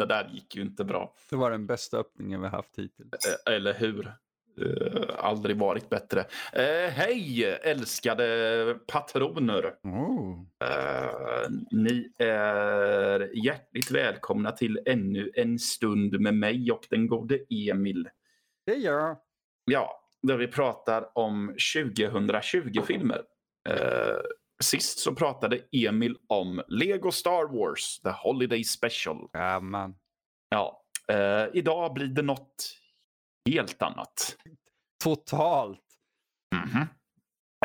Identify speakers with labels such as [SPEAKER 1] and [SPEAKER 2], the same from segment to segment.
[SPEAKER 1] Det där gick ju inte bra.
[SPEAKER 2] Det var den bästa öppningen vi haft hittills.
[SPEAKER 1] Eh, Eller hur? Eh, aldrig varit bättre. Eh, hej älskade patroner.
[SPEAKER 2] Oh.
[SPEAKER 1] Eh, ni är hjärtligt välkomna till ännu en stund med mig och den gode Emil.
[SPEAKER 2] Det gör jag.
[SPEAKER 1] Ja, där vi pratar om 2020-filmer. Sist så pratade Emil om Lego Star Wars, The Holiday Special.
[SPEAKER 2] Jajamän.
[SPEAKER 1] Ja, eh, idag blir det något helt annat.
[SPEAKER 2] Totalt.
[SPEAKER 1] Mhm.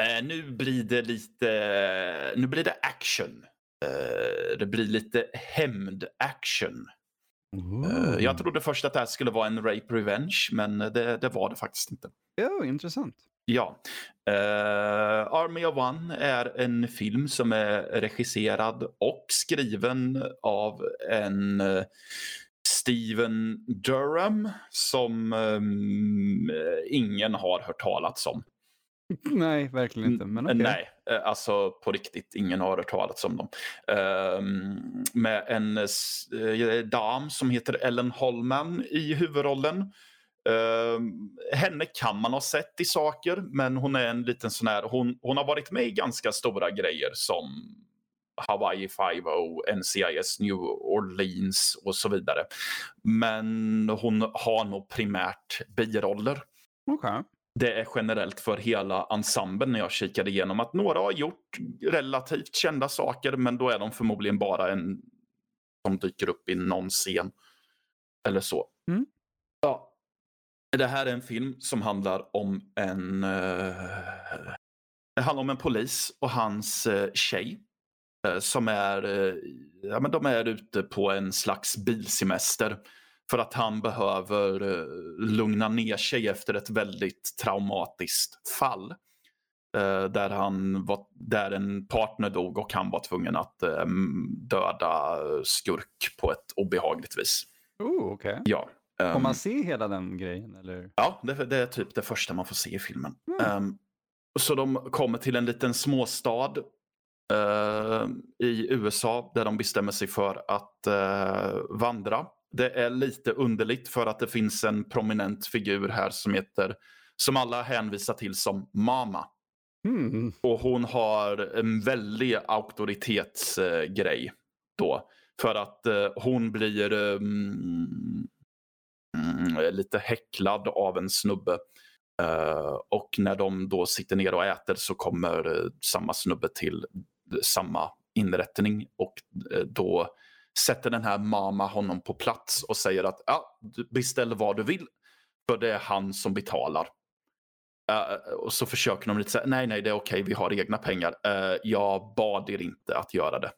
[SPEAKER 1] Eh, nu blir det lite, nu blir det action. Eh, det blir lite hämnd-action. Eh, jag trodde först att det här skulle vara en rape revenge, men det, det var det faktiskt inte.
[SPEAKER 2] Ja, intressant.
[SPEAKER 1] Ja. Eh, Army of One är en film som är regisserad och skriven av en eh, Steven Durham som ehm, ingen har hört talats om.
[SPEAKER 2] Nej, verkligen inte. Men okej.
[SPEAKER 1] Nej, alltså på riktigt. Ingen har hört talats om dem. Ehm, med en eh, dam som heter Ellen Holman i huvudrollen. Ehm, henne kan man ha sett i saker, men hon är en liten sån här... Hon, hon har varit med i ganska stora grejer som Hawaii 5 NCIS New Orleans och så vidare. Men hon har nog primärt biroller
[SPEAKER 2] Okej.
[SPEAKER 1] det är generellt för hela ensemblen när jag kikade igenom att några har gjort relativt kända saker men då är de förmodligen bara en som dyker upp i någon scen. Eller så.
[SPEAKER 2] Mm.
[SPEAKER 1] Det här är en film som handlar om en eh, det handlar om en polis och hans eh, tjej. eh, Som är, eh, ja, men de är ute på en slags bilsemester. För att han behöver eh, lugna ner sig efter ett väldigt traumatiskt fall. Eh, där, han var, där en partner dog och han var tvungen att eh, döda skurk på ett obehagligt vis.
[SPEAKER 2] Oh, okej.
[SPEAKER 1] Ja.
[SPEAKER 2] Får
[SPEAKER 1] ehm,
[SPEAKER 2] man se hela den grejen eller?
[SPEAKER 1] Ja, det, det är typ det första man får se i filmen.
[SPEAKER 2] Mm.
[SPEAKER 1] Ehm, så de kommer till en liten småstad eh, i USA där de bestämmer sig för att eh, vandra. Det är lite underligt för att det finns en prominent figur här som heter, som alla hänvisar till som Mama.
[SPEAKER 2] Mm.
[SPEAKER 1] Och hon har en väldig auktoritetsgrej då. För att eh, hon blir mm, lite häcklad av en snubbe. Eh, och när de då sitter ner och äter så kommer eh, samma snubbe till samma inrättning. Och eh, då sätter den här mamma honom på plats och säger att ja, beställ vad du vill. För det är han som betalar. Eh, och så försöker de lite säga, nej nej det är okej, vi har egna pengar. Eh, jag bad er inte att göra det.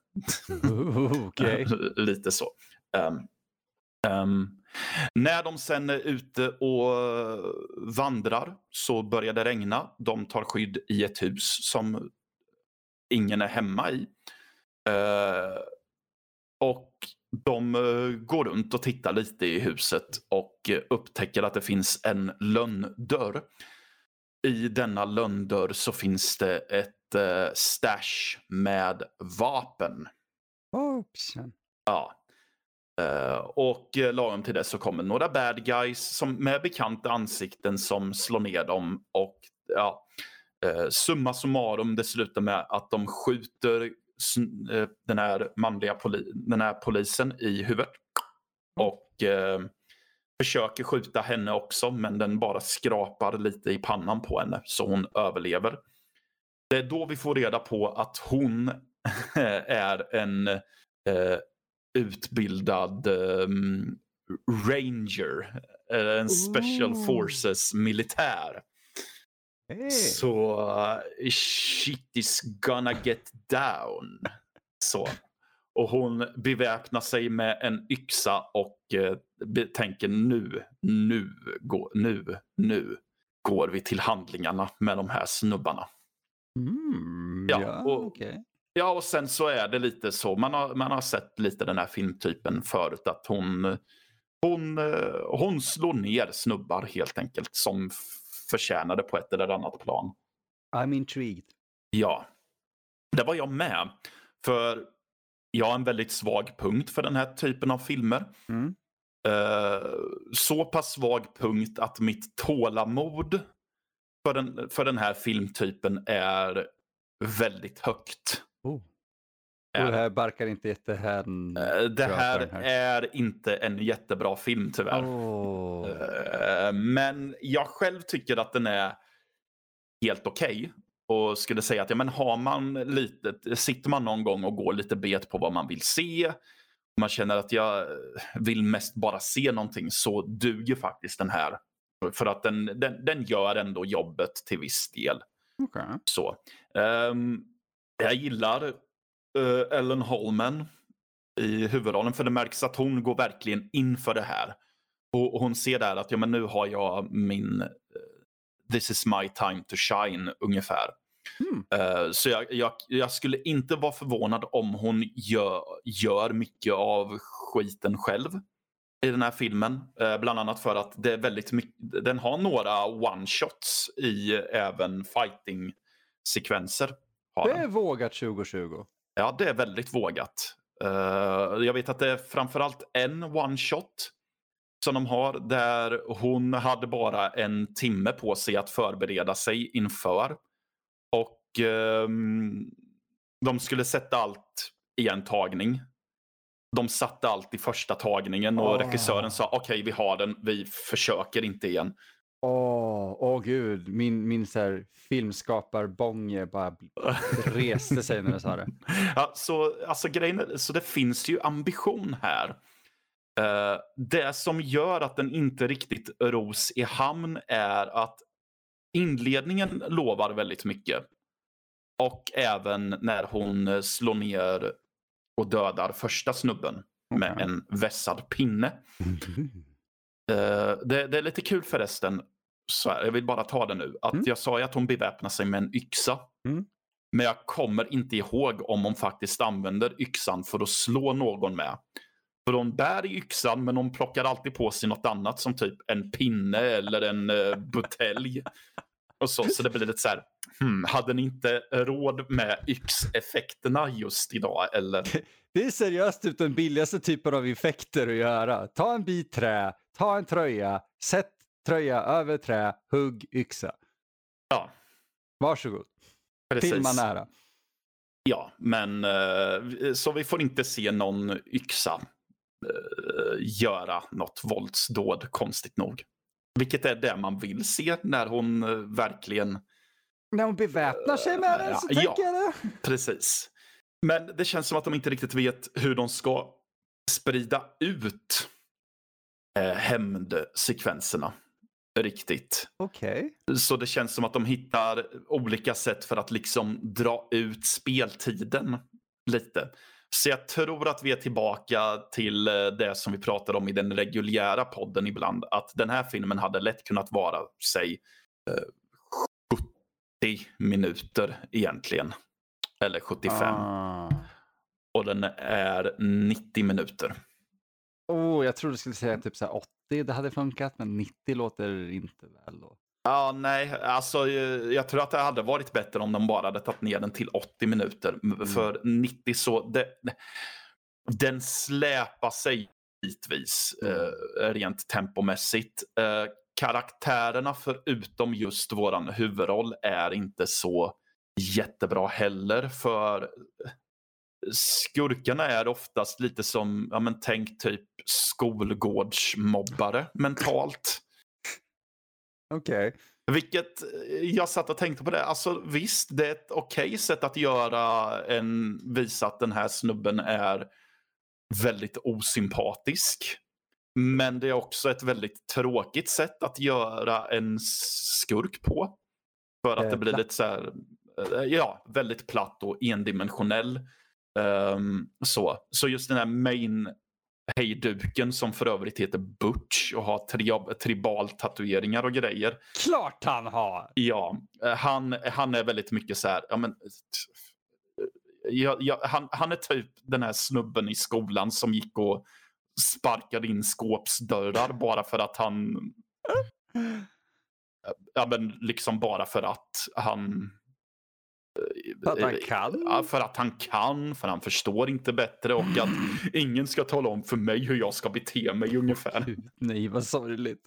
[SPEAKER 2] Okej.
[SPEAKER 1] lite så. Ehm, ehm, när de sen är ute och vandrar så börjar det regna. De tar skydd i ett hus som ingen är hemma i. Eh, och de eh, går runt och tittar lite i huset och eh, upptäcker att det finns en lönndörr. I denna lönndörr så finns det ett eh, stash med vapen.
[SPEAKER 2] Hoppsan.
[SPEAKER 1] Ja. Eh, och eh, lagom till det så kommer några bad guys som, med bekanta ansikten som slår ner dem. Och ja, eh, summa summarum, det slutar med att de skjuter eh, den, här manliga poli- den här polisen i huvudet. Och eh, försöker skjuta henne också, men den bara skrapar lite i pannan på henne så hon överlever. Det är då vi får reda på att hon är en eh, utbildad ehm, ranger. En special
[SPEAKER 2] Ooh.
[SPEAKER 1] forces militär.
[SPEAKER 2] Hey.
[SPEAKER 1] Så uh, shit is gonna get down. Så. Och hon beväpnar sig med en yxa och be- tänker nu, nu, gå, nu, nu går vi till handlingarna med de här snubbarna.
[SPEAKER 2] Mm,
[SPEAKER 1] Ja,
[SPEAKER 2] ja,
[SPEAKER 1] och-
[SPEAKER 2] okej.
[SPEAKER 1] Ja, och sen så är det lite så. Man har, man har sett lite den här filmtypen förut. Att hon, hon, eh, hon slår ner snubbar helt enkelt. Som förtjänade på ett eller annat plan.
[SPEAKER 2] I'm intrigued.
[SPEAKER 1] Ja, det var jag med. För jag har en väldigt svag punkt för den här typen av filmer.
[SPEAKER 2] Mm.
[SPEAKER 1] Eh, så pass svag punkt att mitt tålamod för den, för den här filmtypen är väldigt högt.
[SPEAKER 2] Oh. Och
[SPEAKER 1] Är
[SPEAKER 2] det här barkar inte jättehän.
[SPEAKER 1] Eh, det här
[SPEAKER 2] här.
[SPEAKER 1] är inte en jättebra film tyvärr. Eh, Men jag själv tycker att den är helt okej. Och skulle säga att ja, men har man lite, sitter man någon gång och går lite bet på vad man vill se. Man känner att jag vill mest bara se någonting så duger faktiskt den här. För att den, den, den gör ändå jobbet till viss del.
[SPEAKER 2] Okej.
[SPEAKER 1] Så. Ehm, jag gillar eh, Ellen Holman i huvudrollen för det märks att hon går verkligen in för det här. Och, hon ser där att ja, men nu har jag min eh, This is my time to shine ungefär.
[SPEAKER 2] Mm.
[SPEAKER 1] Eh, så jag, jag, jag skulle inte vara förvånad om hon gör, gör mycket av skiten själv i den här filmen. Eh, bland annat för att det är väldigt mycket, den har några one-shots i även fighting-sekvenser.
[SPEAKER 2] Det är vågat 2020.
[SPEAKER 1] Ja, det är väldigt vågat. Eh, jag vet att det är framförallt en one-shot som de har där hon hade bara en timme på sig att förbereda sig inför. Och ehm, de skulle sätta allt i en tagning. De satte allt i första tagningen och
[SPEAKER 2] Ah.
[SPEAKER 1] regissören sa okej vi har den, vi försöker inte igen.
[SPEAKER 2] Åh, åh gud. Min, min så här filmskaparbånge bara reste sig när du sa det.
[SPEAKER 1] Ja, så, alltså, grejen, är- så det finns ju ambition här. Eh, det som gör att den inte riktigt ros i hamn är att inledningen lovar väldigt mycket. Och även när hon eh, slår ner och dödar första snubben med
[SPEAKER 2] Okej.
[SPEAKER 1] en vässad pinne. Eh, det, det är lite kul förresten, så här, jag vill bara ta det nu, att
[SPEAKER 2] Mm.
[SPEAKER 1] jag sa ju att hon beväpnar sig med en yxa.
[SPEAKER 2] Mm.
[SPEAKER 1] Men jag kommer inte ihåg om hon faktiskt använder yxan för att slå någon med. För hon bär i yxan men hon plockar alltid på sig något annat som typ en pinne eller en uh, butelj. Och så, så det blir lite så här, hmm, hade ni inte råd med yxeffekterna just idag eller?
[SPEAKER 2] Det är seriöst typ den billigaste typen av effekter att göra. Ta en bit trä, ta en tröja, sätt tröja över trä, hugg yxa.
[SPEAKER 1] Ja,
[SPEAKER 2] Varsågod.
[SPEAKER 1] precis.
[SPEAKER 2] Filma nära.
[SPEAKER 1] Ja, men eh, så vi får inte se någon yxa eh, göra något våldsdåd, konstigt nog. Vilket är det man vill se när hon eh, verkligen,
[SPEAKER 2] När hon beväpnar sig med den så
[SPEAKER 1] Ja,
[SPEAKER 2] tänker jag det.
[SPEAKER 1] precis. Men det känns som att de inte riktigt vet hur de ska sprida ut eh, hämndsekvenserna riktigt.
[SPEAKER 2] Okej.
[SPEAKER 1] Så det känns som att de hittar olika sätt för att liksom dra ut speltiden lite. Så jag tror att vi är tillbaka till eh, det som vi pratade om i den reguljära podden ibland. Att den här filmen hade lätt kunnat vara, säg, eh, 70 minuter egentligen. Eller 75.
[SPEAKER 2] Ah.
[SPEAKER 1] Och den är 90 minuter.
[SPEAKER 2] Oh, jag trodde du skulle säga typ så här 80, det hade funkat, men 90 låter inte väl då.
[SPEAKER 1] Ja, nej, alltså eh, jag tror att det hade varit bättre om de bara hade tagit ner den till 80 minuter. M- För 90 så, det, den släpar sig bitvis eh, rent tempomässigt. Eh, karaktärerna förutom just våran huvudroll är inte så jättebra heller. För skurkarna är oftast lite som, ja men tänk typ skolgårdsmobbare mentalt.
[SPEAKER 2] Okej.
[SPEAKER 1] Vilket eh, jag satt och tänkte på det. Alltså visst, det är ett okej sätt att göra en, visa att den här snubben är väldigt osympatisk. Men det är också ett väldigt tråkigt sätt att göra en skurk på. För att det blir lite så här, eh, ja, väldigt platt och endimensionell. Ehm, så. så just den här main hejduken som för övrigt heter Butch och har tri- tribal-tatueringar och grejer.
[SPEAKER 2] Klart han har!
[SPEAKER 1] Ja, eh, han, han är väldigt mycket så här, ja men, ja, ja, han, han är typ den här snubben i skolan som gick och sparkade in skåpsdörrar bara för att han, ja men liksom bara för att han
[SPEAKER 2] För att han kan?
[SPEAKER 1] Ja, för att han kan, för han förstår inte bättre och att ingen ska tala om för mig hur jag ska bete mig ungefär.
[SPEAKER 2] Gud, Nej, vad sorgligt.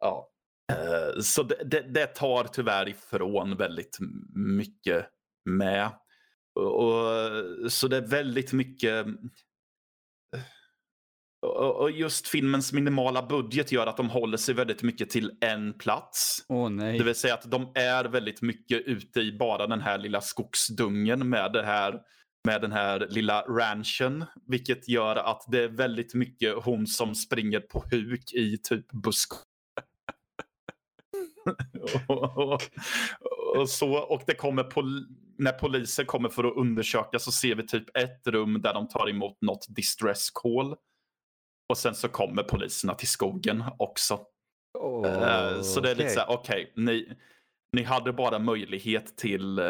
[SPEAKER 1] Ja. Eh, Så det, det, det tar tyvärr ifrån väldigt mycket med. Och, och, så det är väldigt mycket... Och, just filmens minimala budget gör att de håller sig väldigt mycket till en plats.
[SPEAKER 2] Åh nej.
[SPEAKER 1] Det vill säga att de är väldigt mycket ute i bara den här lilla skogsdungen med, det här, med den här lilla ranchen. Vilket gör att det är väldigt mycket hon som springer på huk i typ busk. och, och, och, så, och det kommer pol när polisen kommer för att undersöka så ser vi typ ett rum där de tar emot något distress call. Och sen så kommer poliserna till skogen också.
[SPEAKER 2] Åh,
[SPEAKER 1] Eh, Så det är lite
[SPEAKER 2] okej.
[SPEAKER 1] så här, okej, ni, ni hade bara möjlighet till eh,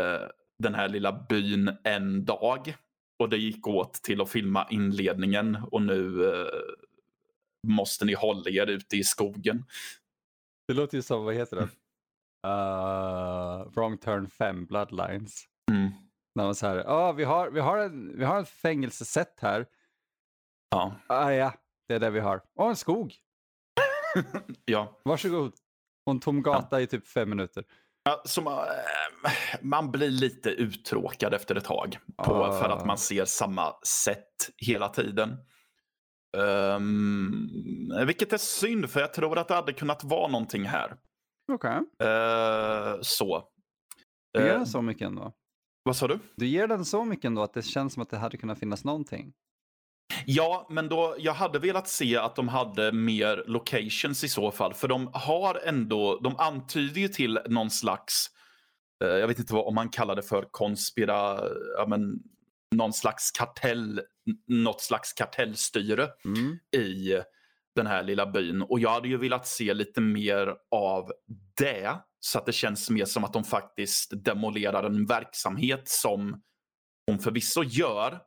[SPEAKER 1] den här lilla byn en dag. Och det gick åt till att filma inledningen och nu eh, måste ni hålla er ute i skogen.
[SPEAKER 2] Det låter ju som, vad heter det? Uh, wrong turn 5, Bloodlines.
[SPEAKER 1] Mm.
[SPEAKER 2] När man säger, ja vi har, vi har en, vi har en fängelsesätt här.
[SPEAKER 1] Ja.
[SPEAKER 2] Ah, ja, det är det vi har. Och en skog.
[SPEAKER 1] ja.
[SPEAKER 2] Varsågod. Och en tom gata i typ fem minuter.
[SPEAKER 1] Ja, så man, eh, man blir lite uttråkad efter ett tag. På,
[SPEAKER 2] Ah.
[SPEAKER 1] För att man ser samma sätt hela tiden. Um, vilket är synd, för jag tror att det hade kunnat vara någonting här.
[SPEAKER 2] Okej.
[SPEAKER 1] Eh, så.
[SPEAKER 2] Du ger den så mycket ändå.
[SPEAKER 1] vad sa du?
[SPEAKER 2] Du ger den så mycket ändå att det känns som att det hade kunnat finnas någonting.
[SPEAKER 1] Ja, men då, jag hade velat se att de hade mer locations i så fall. För de har ändå, de antyder ju till någon slags, eh, jag vet inte vad, om man kallar det för konspira, ja men någon slags kartell, något slags kartellstyre
[SPEAKER 2] Mm.
[SPEAKER 1] i den här lilla byn. Och jag hade ju velat se lite mer av det. Så att det känns mer som att de faktiskt demolerar en verksamhet som hon förvisso gör.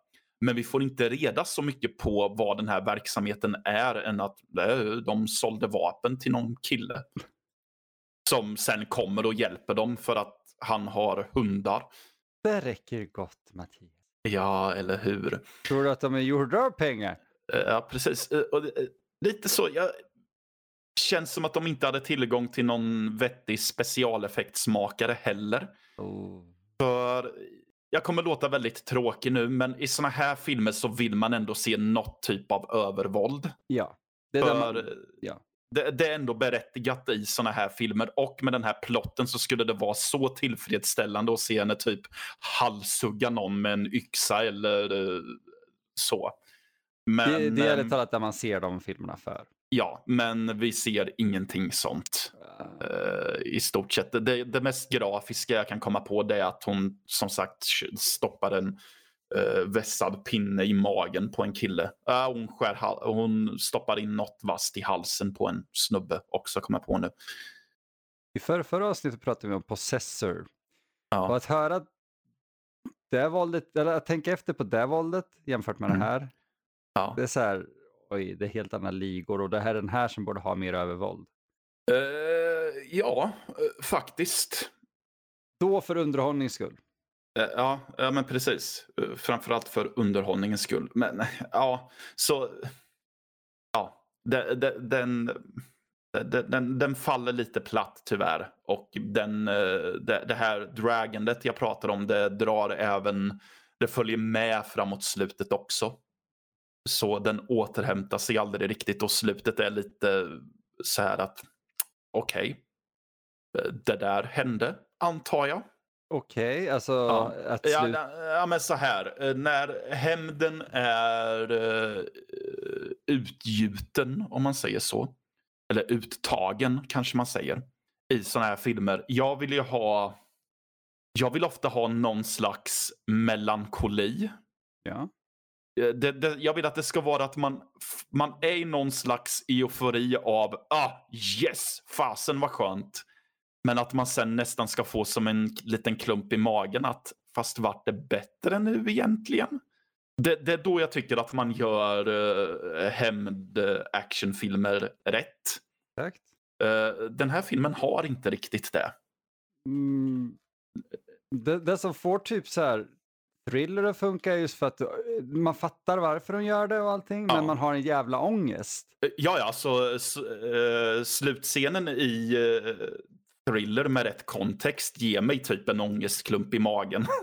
[SPEAKER 1] Men vi får inte reda så mycket på vad den här verksamheten är än att eh, de sålde vapen till någon kille. Som sen kommer och hjälper dem för att han har hundar.
[SPEAKER 2] Det räcker gott Mattias.
[SPEAKER 1] Ja, eller hur?
[SPEAKER 2] Tror du att de är gjorda av pengar?
[SPEAKER 1] Eh, Ja, precis. Eh, Och lite så. Jag känns som att de inte hade tillgång till någon vettig specialeffektsmakare heller.
[SPEAKER 2] Oh.
[SPEAKER 1] För jag kommer låta väldigt tråkig nu, men i såna här filmer så vill man ändå se något typ av övervåld.
[SPEAKER 2] Ja. Det är
[SPEAKER 1] För
[SPEAKER 2] man, ja.
[SPEAKER 1] det, det är ändå berättigat i såna här filmer. Och med den här plotten så skulle det vara så tillfredsställande att se henne typ halshugga någon med en yxa eller eh, så. Men,
[SPEAKER 2] det, det är
[SPEAKER 1] ehm,
[SPEAKER 2] ärligt talat där man ser de filmerna för.
[SPEAKER 1] Ja, men vi ser ingenting sånt
[SPEAKER 2] Uh,
[SPEAKER 1] i stort sett. Det, det mest grafiska jag kan komma på det är att hon som sagt stoppar en uh, vässad pinne i magen på en kille. Uh, hon, skär, hon stoppar in något vasst i halsen på en snubbe också, kommer jag på nu.
[SPEAKER 2] I förra, förra avsnittet pratade vi om Possessor.
[SPEAKER 1] Ja.
[SPEAKER 2] Och att höra det våldet, eller att tänka efter på det våldet jämfört med
[SPEAKER 1] Mm.
[SPEAKER 2] det här.
[SPEAKER 1] Ja.
[SPEAKER 2] Det är så här, oj, det är helt andra ligor och det här är den här som borde ha mer övervåld.
[SPEAKER 1] Eh, ja, eh, faktiskt.
[SPEAKER 2] Då för underhållnings skull.
[SPEAKER 1] Eh, Ja, ja, men precis. Framförallt för underhållningens skull. Men ja, så... Ja, den, det, den, den faller lite platt tyvärr. Och den, det, det här dragandet jag pratar om, det drar även... Det följer med framåt slutet också. Så den återhämtar sig aldrig riktigt och slutet är lite så här att okej, eh, det där hände, antar jag.
[SPEAKER 2] Okej, alltså
[SPEAKER 1] Ja.
[SPEAKER 2] att
[SPEAKER 1] Ja,
[SPEAKER 2] slut...
[SPEAKER 1] na- ja, men så här. eh, När hämnden är eh, utgjuten, om man säger så. Eller uttagen, kanske man säger. I sådana här filmer. Jag vill ju ha... Jag vill ofta ha någon slags melankoli.
[SPEAKER 2] Ja.
[SPEAKER 1] Eh, Det, det, jag vill att det ska vara att man, man är i någon slags eufori av ah, yes, fasen vad skönt. Men att man sen nästan ska få som en liten klump i magen att fast vart det bättre nu egentligen? Det, det är då jag tycker att man gör uh, hämnd-actionfilmer rätt.
[SPEAKER 2] Exakt.
[SPEAKER 1] Eh, den här filmen har inte riktigt det.
[SPEAKER 2] Mm, det, det som får typ så här thriller att funka just för att eh, man fattar varför de gör det och allting,
[SPEAKER 1] Ja.
[SPEAKER 2] men man har en jävla ångest.
[SPEAKER 1] Ja, ja, så s- eh, slutscenen i eh, Thriller med rätt kontext ger mig typ en ångestklump i magen.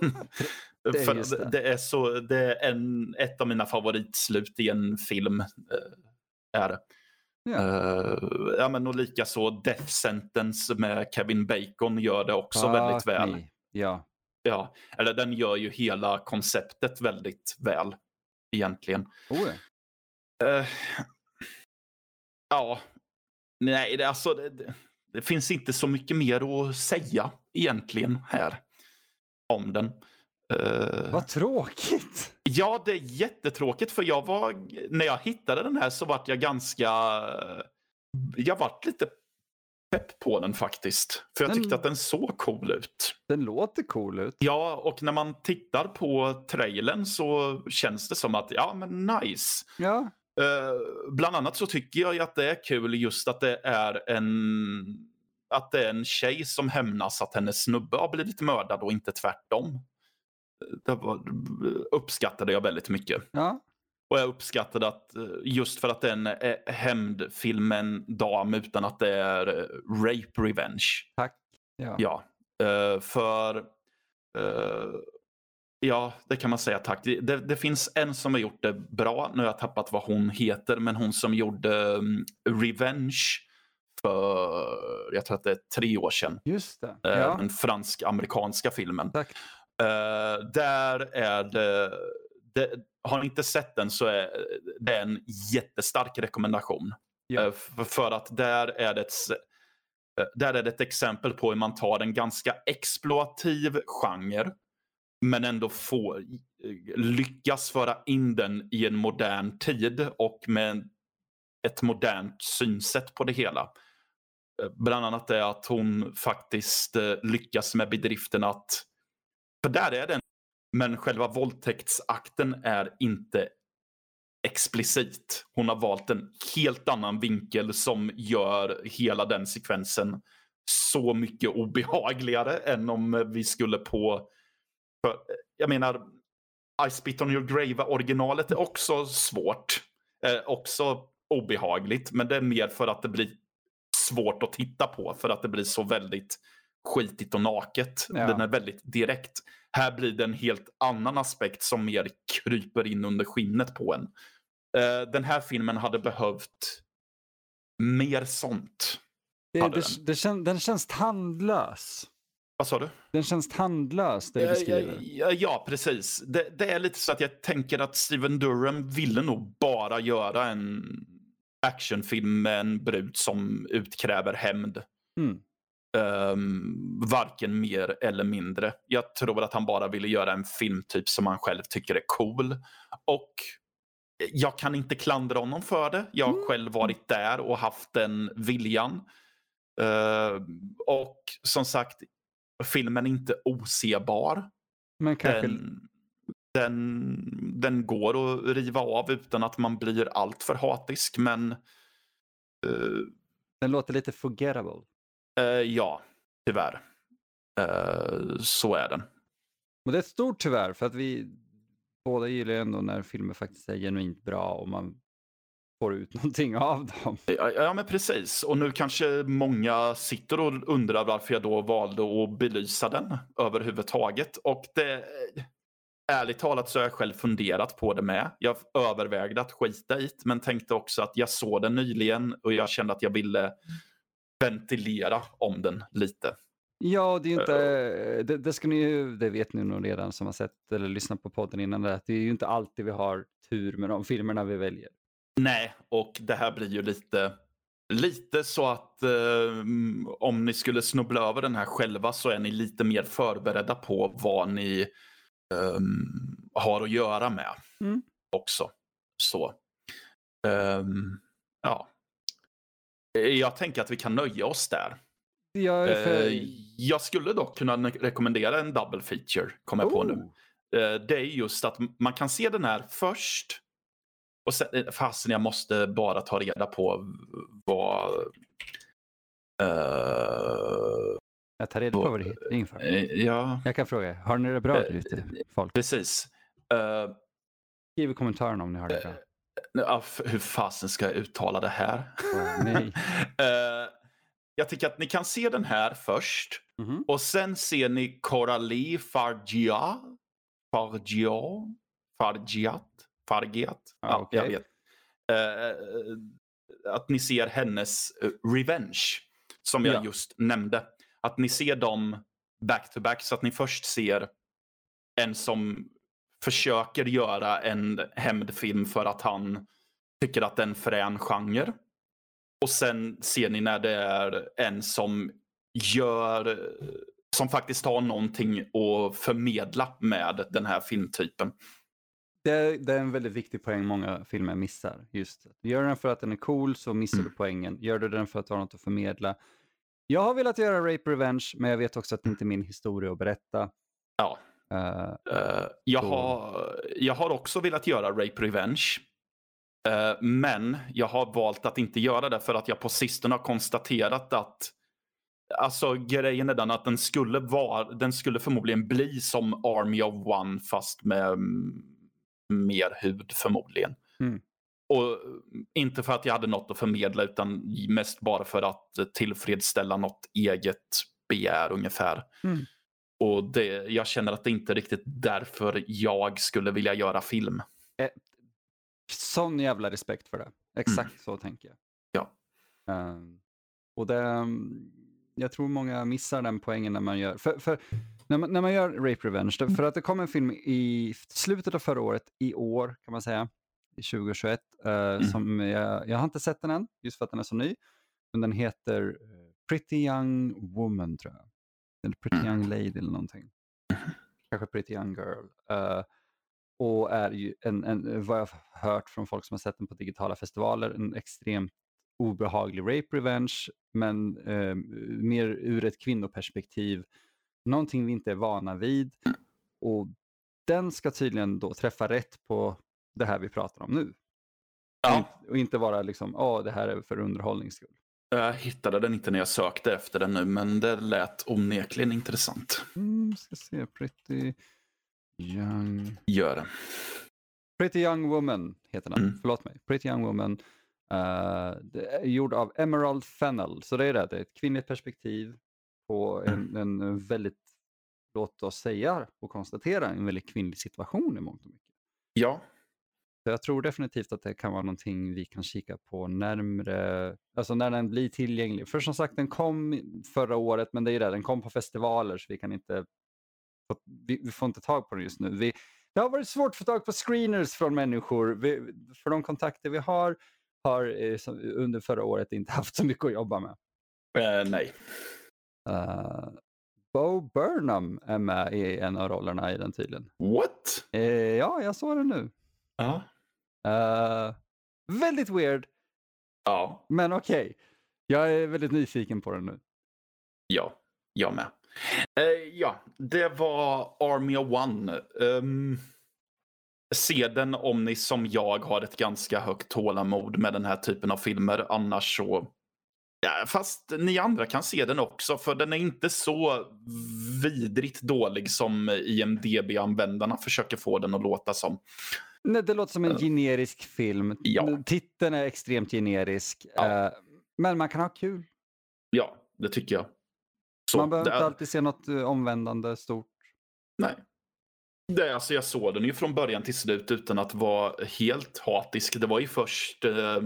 [SPEAKER 2] Det är
[SPEAKER 1] det.
[SPEAKER 2] det.
[SPEAKER 1] är, så, det är en, ett av mina favoritslut i en film. eh, är det.
[SPEAKER 2] Ja.
[SPEAKER 1] Eh, ja, men och likaså Death Sentence med Kevin Bacon gör det också väldigt
[SPEAKER 2] Fuck
[SPEAKER 1] väl.
[SPEAKER 2] me. Ja.
[SPEAKER 1] Ja, eller den gör ju hela konceptet väldigt väl egentligen.
[SPEAKER 2] Oh, ja.
[SPEAKER 1] Eh, ja, nej, det, alltså, det, det, det finns inte så mycket mer att säga egentligen här om den. Eh,
[SPEAKER 2] Vad tråkigt.
[SPEAKER 1] ja, det är jättetråkigt för jag var, när jag hittade den här så vart jag ganska, jag vart lite pepp på den faktiskt. För jag
[SPEAKER 2] Den-
[SPEAKER 1] tyckte att den såg cool ut.
[SPEAKER 2] Den låter cool ut.
[SPEAKER 1] Ja, och när man tittar på trailern så känns det som att, ja men nice.
[SPEAKER 2] Ja.
[SPEAKER 1] Eh, bland annat så tycker jag att det är kul just att det är en att det är en tjej som hämnas att hennes snubbe har blivit mördad och inte tvärtom. Det var, uppskattade jag väldigt mycket.
[SPEAKER 2] Ja.
[SPEAKER 1] Och jag uppskattade att eh, just för att det är eh, hämndfilm med en dam utan att det är eh, rape revenge.
[SPEAKER 2] Tack. Ja.
[SPEAKER 1] Ja, för ja, det kan man säga tack. Det, det, finns en som har gjort det bra. Nu har jag tappat vad hon heter, men hon som gjorde um, Revenge för, jag tror att det är tre år sedan.
[SPEAKER 2] Just det. Ja.
[SPEAKER 1] Den fransk-amerikanska filmen.
[SPEAKER 2] Tack.
[SPEAKER 1] Eh, där är det, det, har ni inte sett den så är det en jättestark rekommendation.
[SPEAKER 2] Ja.
[SPEAKER 1] Eh, för, för att där är det ett, eh, där är det ett exempel på hur man tar en ganska exploativ genre men ändå får, eh, lyckas föra in den i en modern tid och med ett modernt synsätt på det hela. Bland annat är att hon faktiskt lyckas med bedriften att, för där är den, men själva våldtäktsakten är inte explicit. Hon har valt en helt annan vinkel som gör hela den sekvensen så mycket obehagligare än om vi skulle på... För, jag menar, I spit on your grave originalet är också svårt. Eh, också obehagligt, men det är mer för att det blir svårt att titta på för att det blir så väldigt skitigt och naket.
[SPEAKER 2] Ja.
[SPEAKER 1] Den är väldigt direkt. Här blir det en helt annan aspekt som mer kryper in under skinnet på en. Eh, den här filmen hade behövt mer sånt.
[SPEAKER 2] Det, det, det kän, den känns tandlös.
[SPEAKER 1] Vad sa du?
[SPEAKER 2] Den känns tandlös, det du
[SPEAKER 1] Ja,
[SPEAKER 2] beskriver.
[SPEAKER 1] ja, ja, precis. Det, det är lite så att jag tänker att Steven Durham ville nog bara göra en actionfilm med en brud som utkräver hämnd.
[SPEAKER 2] Mm.
[SPEAKER 1] Ehm, varken mer eller mindre. Jag tror att han bara ville göra en filmtyp som han själv tycker är cool. Och jag kan inte klandra honom för det. Jag har
[SPEAKER 2] Mm.
[SPEAKER 1] själv varit där och haft den viljan. Ehm, och som sagt, filmen är inte osebar.
[SPEAKER 2] Men kanske...
[SPEAKER 1] Den, den, den går att riva av utan att man blir alltför hatisk. Men eh,
[SPEAKER 2] Den låter lite forgettable.
[SPEAKER 1] Eh, ja, tyvärr. Eh, så är den.
[SPEAKER 2] Och det är ett stort tyvärr, för att vi båda gillar ju ändå när filmer faktiskt är genuint bra och man får ut någonting av dem.
[SPEAKER 1] Ja, ja, men precis. Och nu kanske många sitter och undrar varför jag då valde att belysa den överhuvudtaget. Och det, ärligt talat så har jag själv funderat på det med. Jag övervägde att skita i det, men tänkte också att jag såg den nyligen och jag kände att jag ville ventilera om den lite.
[SPEAKER 2] Ja, det är inte, det, det ska ni ju, det vet ni nog redan som har sett eller lyssnat på podden innan, det, det är ju inte alltid vi har tur med de filmerna vi väljer.
[SPEAKER 1] Nej, och det här blir ju lite, lite så att eh, om ni skulle snubbla över den här själva så är ni lite mer förberedda på vad ni ehm, har att göra med
[SPEAKER 2] Mm.
[SPEAKER 1] också. Så. Ehm, ja. Eh, Jag tänker att vi kan nöja oss där.
[SPEAKER 2] Jag för...
[SPEAKER 1] Eh, jag skulle dock kunna rekommendera en double feature, kommer jag på nu.
[SPEAKER 2] Oh.
[SPEAKER 1] Eh, det är just att man kan se den här först. Och sen, fasen jag måste bara ta reda på vad... eh,
[SPEAKER 2] Jag tar reda på vad det heter inför.
[SPEAKER 1] Ja,
[SPEAKER 2] Jag kan fråga, har ni det bra där ute, folk?
[SPEAKER 1] precis. Eh,
[SPEAKER 2] Skriv i kommentarerna om ni har det bra.
[SPEAKER 1] Ja, hur fasen ska jag uttala det här? Eh, jag tycker att ni kan se den här först.
[SPEAKER 2] Mhm.
[SPEAKER 1] Och sen ser ni Coralie Fargia. Fargia? Fargiat? Fargiat?
[SPEAKER 2] Ja,
[SPEAKER 1] Ja,
[SPEAKER 2] okej.
[SPEAKER 1] jag vet. Eh, att ni ser hennes eh, Revenge. Som jag
[SPEAKER 2] Ja.
[SPEAKER 1] just nämnde. Att ni ser dem back to back. Så att ni först ser en som försöker göra en hämndfilm för att han tycker att det är en frän genre. Och sen ser ni när det är en som gör, som faktiskt har någonting att förmedla med den här filmtypen.
[SPEAKER 2] Det, är, det är en väldigt viktig poäng många filmer missar. Just. Gör du den för att den är cool så missar
[SPEAKER 1] Mm.
[SPEAKER 2] du poängen. Gör du den för att har något att förmedla. Jag har velat göra Rape Revenge, men jag vet också att det inte är min historia att berätta.
[SPEAKER 1] Ja.
[SPEAKER 2] Eh,
[SPEAKER 1] Eh, jag,
[SPEAKER 2] Så-
[SPEAKER 1] har, jag har också velat göra Rape Revenge. Eh, men jag har valt att inte göra det för att jag på sistone har konstaterat att Alltså grejen är den att den skulle, vara, den skulle förmodligen bli som Army of One fast med mer hud förmodligen.
[SPEAKER 2] Mm.
[SPEAKER 1] Och inte för att jag hade något att förmedla utan mest bara för att tillfredsställa något eget begär ungefär.
[SPEAKER 2] Mm.
[SPEAKER 1] Och det, jag känner att det inte är riktigt därför jag skulle vilja göra film.
[SPEAKER 2] sån jävla respekt för det. Exakt så tänker jag.
[SPEAKER 1] Ja.
[SPEAKER 2] Ehm, och det, mm, jag tror många missar den poängen när man gör, för, för när, man, när man gör Rape Revenge, för att det kom en film i slutet av förra året, i år kan man säga, i 2021, eh, som jag, jag har inte sett den än, just för att den är så ny, men den heter eh, Pretty Young Woman tror jag. Eller Pretty
[SPEAKER 1] Mm.
[SPEAKER 2] Young Lady eller någonting. Kanske Pretty Young Girl. Eh, och är ju en, en, vad jag har hört från folk som har sett den på digitala festivaler, en extremt obehaglig rape revenge, men eh, mer ur ett kvinnoperspektiv. Någonting vi inte är vana vid. Och den ska tydligen då träffa rätt på det här vi pratar om nu. Och,
[SPEAKER 1] Ja,
[SPEAKER 2] inte, och inte vara liksom, ja det här är för underhållnings skull.
[SPEAKER 1] Jag hittade den inte när jag sökte efter den nu men det lät onekligen intressant.
[SPEAKER 2] Mm, ska se, Pretty Young...
[SPEAKER 1] Gör det.
[SPEAKER 2] Pretty Young Woman heter den.
[SPEAKER 1] Mm.
[SPEAKER 2] Förlåt mig. Pretty Young Woman. är gjord av Emerald Fennell. Så det är det. Det är ett kvinnligt perspektiv på en, en väldigt, låt oss säga och konstatera, en väldigt kvinnlig situation i mångt och mycket.
[SPEAKER 1] Ja,
[SPEAKER 2] Så jag tror definitivt att det kan vara någonting vi kan kika på närmre, alltså när den blir tillgänglig. För som sagt, den kom förra året, men det är ju det, den kom på festivaler så vi kan inte, vi, vi får inte tag på den just nu. Vi, det har varit svårt att få tag på screeners från människor. Vi, för de kontakter vi har, har eh, under förra året inte haft så mycket att jobba med.
[SPEAKER 1] eh, nej.
[SPEAKER 2] Uh, Bo Burnham är med i en av rollerna i den tydligen.
[SPEAKER 1] What?
[SPEAKER 2] Eh, ja, jag såg den nu.
[SPEAKER 1] Ja.
[SPEAKER 2] Eh, väldigt weird,
[SPEAKER 1] Ja,
[SPEAKER 2] men okej. Jag är väldigt nyfiken på den nu.
[SPEAKER 1] ja, jag med. Eh, ja, det var Army of One. Um, se den om ni som jag har ett ganska högt tålamod med den här typen av filmer. Annars så... Ja, fast ni andra kan se den också för den är inte så vidrigt dålig som IMDB-användarna försöker få den att låta som.
[SPEAKER 2] Nej, det låter som en generisk film.
[SPEAKER 1] Ja.
[SPEAKER 2] Titeln är extremt generisk.
[SPEAKER 1] Ja.
[SPEAKER 2] eh, men man kan ha kul.
[SPEAKER 1] Ja, det tycker jag. Så,
[SPEAKER 2] man behöver
[SPEAKER 1] det
[SPEAKER 2] inte
[SPEAKER 1] är-
[SPEAKER 2] alltid se något eh, omvändande stort.
[SPEAKER 1] Nej. Det, är alltså, jag såg den ju från början till slut utan att vara helt hatisk. Det var ju först eh,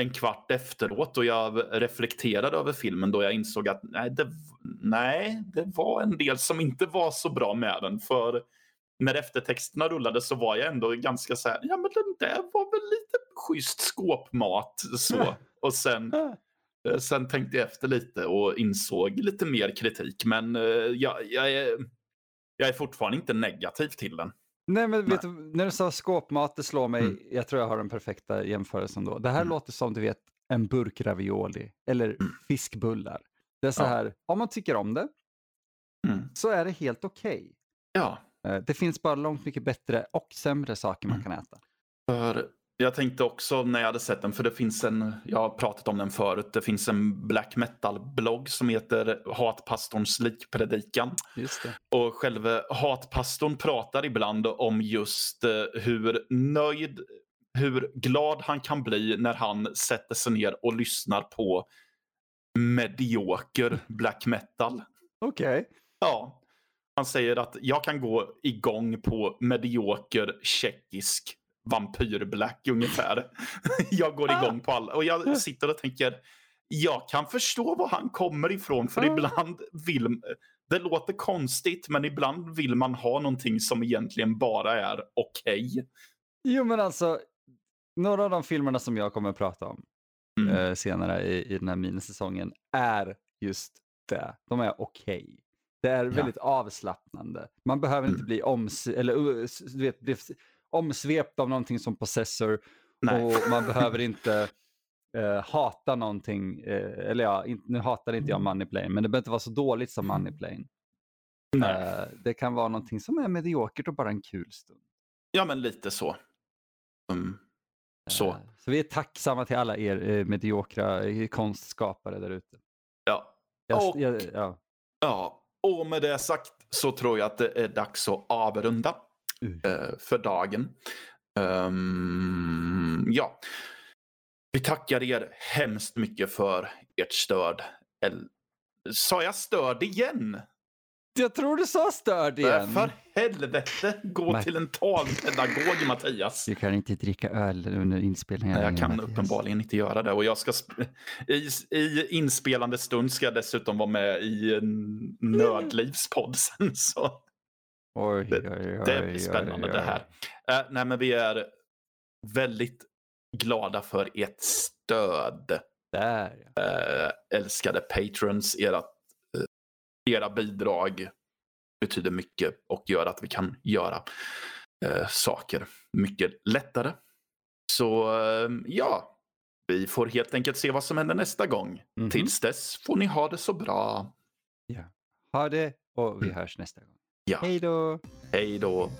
[SPEAKER 1] en kvart efteråt och jag reflekterade över filmen då jag insåg att nej det, nej, det var en del som inte var så bra med den. För när eftertexterna rullade så var jag ändå ganska så här, ja men den där var väl lite schysst skåpmat. Så. Och sen, eh, sen tänkte jag efter lite och insåg lite mer kritik. Men eh, jag, jag, är, jag är fortfarande inte negativ till den.
[SPEAKER 2] Nej, men vet du, när du sa skåpmat, det slår mig.
[SPEAKER 1] Mm.
[SPEAKER 2] Jag tror jag har den perfekta jämförelsen då. Det här
[SPEAKER 1] Mm.
[SPEAKER 2] låter som du vet en burk ravioli eller
[SPEAKER 1] Mm.
[SPEAKER 2] fiskbullar. Det är så
[SPEAKER 1] Ja.
[SPEAKER 2] här, om man tycker om det
[SPEAKER 1] Mm.
[SPEAKER 2] så är det helt okej.
[SPEAKER 1] Ja,
[SPEAKER 2] Eh, Det finns bara långt mycket bättre och sämre saker man
[SPEAKER 1] Mm.
[SPEAKER 2] kan äta.
[SPEAKER 1] för Jag tänkte också när jag hade sett den, för det finns en, jag har pratat om den förut, det finns en black metal-blogg som heter Hatpastorns likpredikan.
[SPEAKER 2] Just det.
[SPEAKER 1] Och själva hatpastorn pratar ibland om just eh, hur nöjd, hur glad han kan bli när han sätter sig ner och lyssnar på medioker black metal.
[SPEAKER 2] Okej.
[SPEAKER 1] Ja, han säger att jag kan gå igång på medioker tjeckisk vampyrblack ungefär. jag går igång på alla. Och jag sitter och tänker, jag kan förstå var han kommer ifrån. För
[SPEAKER 2] Ja.
[SPEAKER 1] ibland vill, det låter konstigt, men ibland vill man ha någonting som egentligen bara är okej.
[SPEAKER 2] Jo men alltså, några av de filmerna som jag kommer att prata om
[SPEAKER 1] Mm.
[SPEAKER 2] eh, senare i, i den här minisäsongen är just det. De är okej. Det är väldigt avslappnande. Man behöver inte
[SPEAKER 1] Mm.
[SPEAKER 2] bli oms eller, uh, du vet, omsvept av någonting som Possessor
[SPEAKER 1] Nej.
[SPEAKER 2] och man behöver inte eh, hata någonting. Eh, eller ja, in, nu hatar inte jag Moneyplane, men det behöver inte vara så dåligt som Moneyplane.
[SPEAKER 1] Nej.
[SPEAKER 2] Eh, det kan vara någonting som är mediokert och bara en kul stund.
[SPEAKER 1] Ja, men lite så. Mm. Så.
[SPEAKER 2] Eh, Så vi är tacksamma till alla er eh, mediokra eh, konstskapare där ute.
[SPEAKER 1] Ja.
[SPEAKER 2] Jag-
[SPEAKER 1] Och-
[SPEAKER 2] jag- ja.
[SPEAKER 1] Ja, och med det sagt så tror jag att det är dags att avrunda
[SPEAKER 2] Mm.
[SPEAKER 1] Eh, för dagen. Ehm, ja, vi tackar er hemskt mycket för ert stöd. El- Sa jag stöd igen?
[SPEAKER 2] Jag tror du sa störd
[SPEAKER 1] Äh,
[SPEAKER 2] igen.
[SPEAKER 1] För helvete, gå
[SPEAKER 2] Men-
[SPEAKER 1] till en talpedagog Mattias.
[SPEAKER 2] Du kan inte dricka öl under inspelningen.
[SPEAKER 1] Jag kan
[SPEAKER 2] Mattias.
[SPEAKER 1] uppenbarligen inte göra det. Och jag ska i, I inspelande stund ska jag dessutom vara med i en nödlivspodd sen. Så.
[SPEAKER 2] Oj,
[SPEAKER 1] Det-
[SPEAKER 2] oj, oj,
[SPEAKER 1] Det blir spännande det här. Eh, nej, men vi är väldigt glada för ert stöd.
[SPEAKER 2] Där ja.
[SPEAKER 1] Eh, älskade patrons. Era, eh, era bidrag betyder mycket och gör att vi kan göra saker mycket lättare. Så ja, vi får helt enkelt se vad som händer nästa gång.
[SPEAKER 2] Mhm.
[SPEAKER 1] Tills dess får ni ha det så bra.
[SPEAKER 2] Ha det och vi
[SPEAKER 1] Mm.
[SPEAKER 2] hörs nästa gång.
[SPEAKER 1] Ja.
[SPEAKER 2] Hej då!
[SPEAKER 1] Hej då.